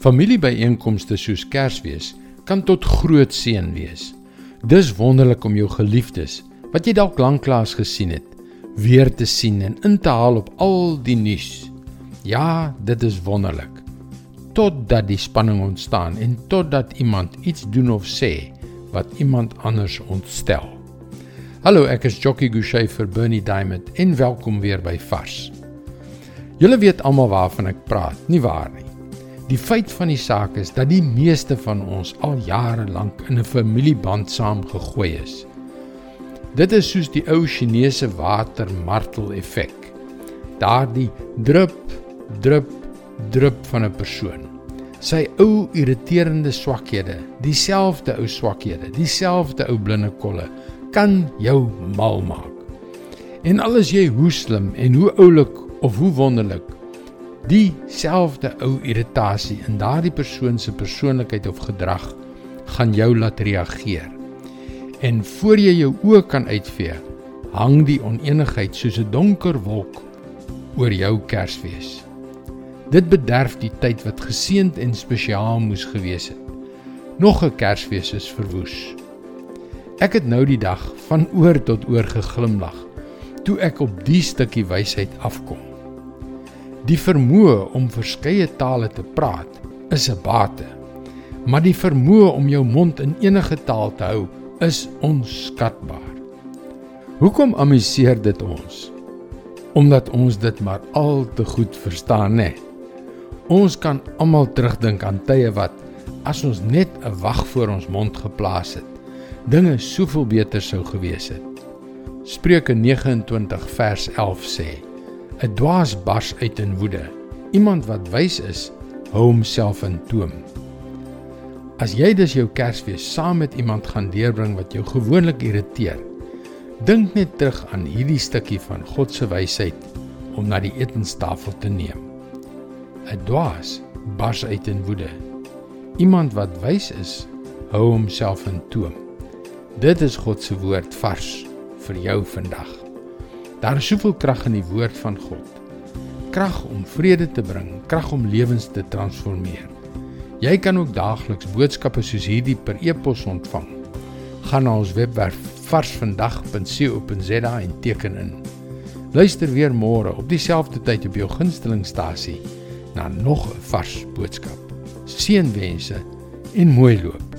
Familiebyeenkomste soos Kersfees kan tot groot seën wees. Dis wonderlik om jou geliefdes wat jy dalk lanklaas gesien het, weer te sien en in te haal op al die nuus. Ja, dit is wonderlik. Totdat die spanning ontstaan en totdat iemand iets doen of sê wat iemand anders ontstel. Hallo, ek is Jockey Gouchee vir Bernie Diamond en welkom weer by Vars. Julle weet almal waarvan ek praat, nie waar nie? Die feit van die saak is dat die meeste van ons al jare lank in 'n familieband saamgegooi is. Dit is soos die ou Chinese watermartel effek. Daardie drup, drup, drup van 'n persoon. Sy ou irriterende swakhede, dieselfde ou swakhede, dieselfde ou blinde kolle kan jou mal maak. En al is jy hoe slim en hoe oulik of hoe wonderlik, dieselfde ou irritasie in daardie persoon se persoonlikheid of gedrag gaan jou laat reageer. En voor jy jou oë kan uitvee, hang die onenigheid soos 'n donker wolk oor jou Kersfees. Dit bederf die tyd wat geseënd en spesiaal moes gewees het. Nog 'n Kersfees is verwoes. Ek het nou die dag van oor tot oor geglimlag toe ek op die stukkie wysheid afkom. Die vermoë om verskeie tale te praat is 'n bate, maar die vermoë om jou mond in enige taal te hou is onskatbaar. Hoekom amuseer dit ons? Omdat ons dit maar al te goed verstaan, né? Ons kan almal terugdink aan tye wat as ons net 'n wag voor ons mond geplaas het, dinge soveel beter sou gewees het. Spreuke 29 vers 11 sê: 'n Dwaas bars uit in woede. Iemand wat wys is, hou homself in toom. As jy dus jou Kersfees saam met iemand gaan deurbring wat jou gewoonlik irriteer, dink net terug aan hierdie stukkie van God se wysheid om na die etenstafel te neem. 'n Dwaas bars uit in woede. Iemand wat wys is, hou homself in toom. Dit is God se woord vars vir jou vandag. Daar is soveel krag in die woord van God. Krag om vrede te bring, krag om lewens te transformeer. Jy kan ook daagliks boodskappe soos hierdie per e-pos ontvang. Gaan na ons webwerf varsvandag.co.za en teken in. Luister weer môre op dieselfde tyd op jou gunstelingstasie na nog 'n vars boodskap. Seënwense en mooi loop.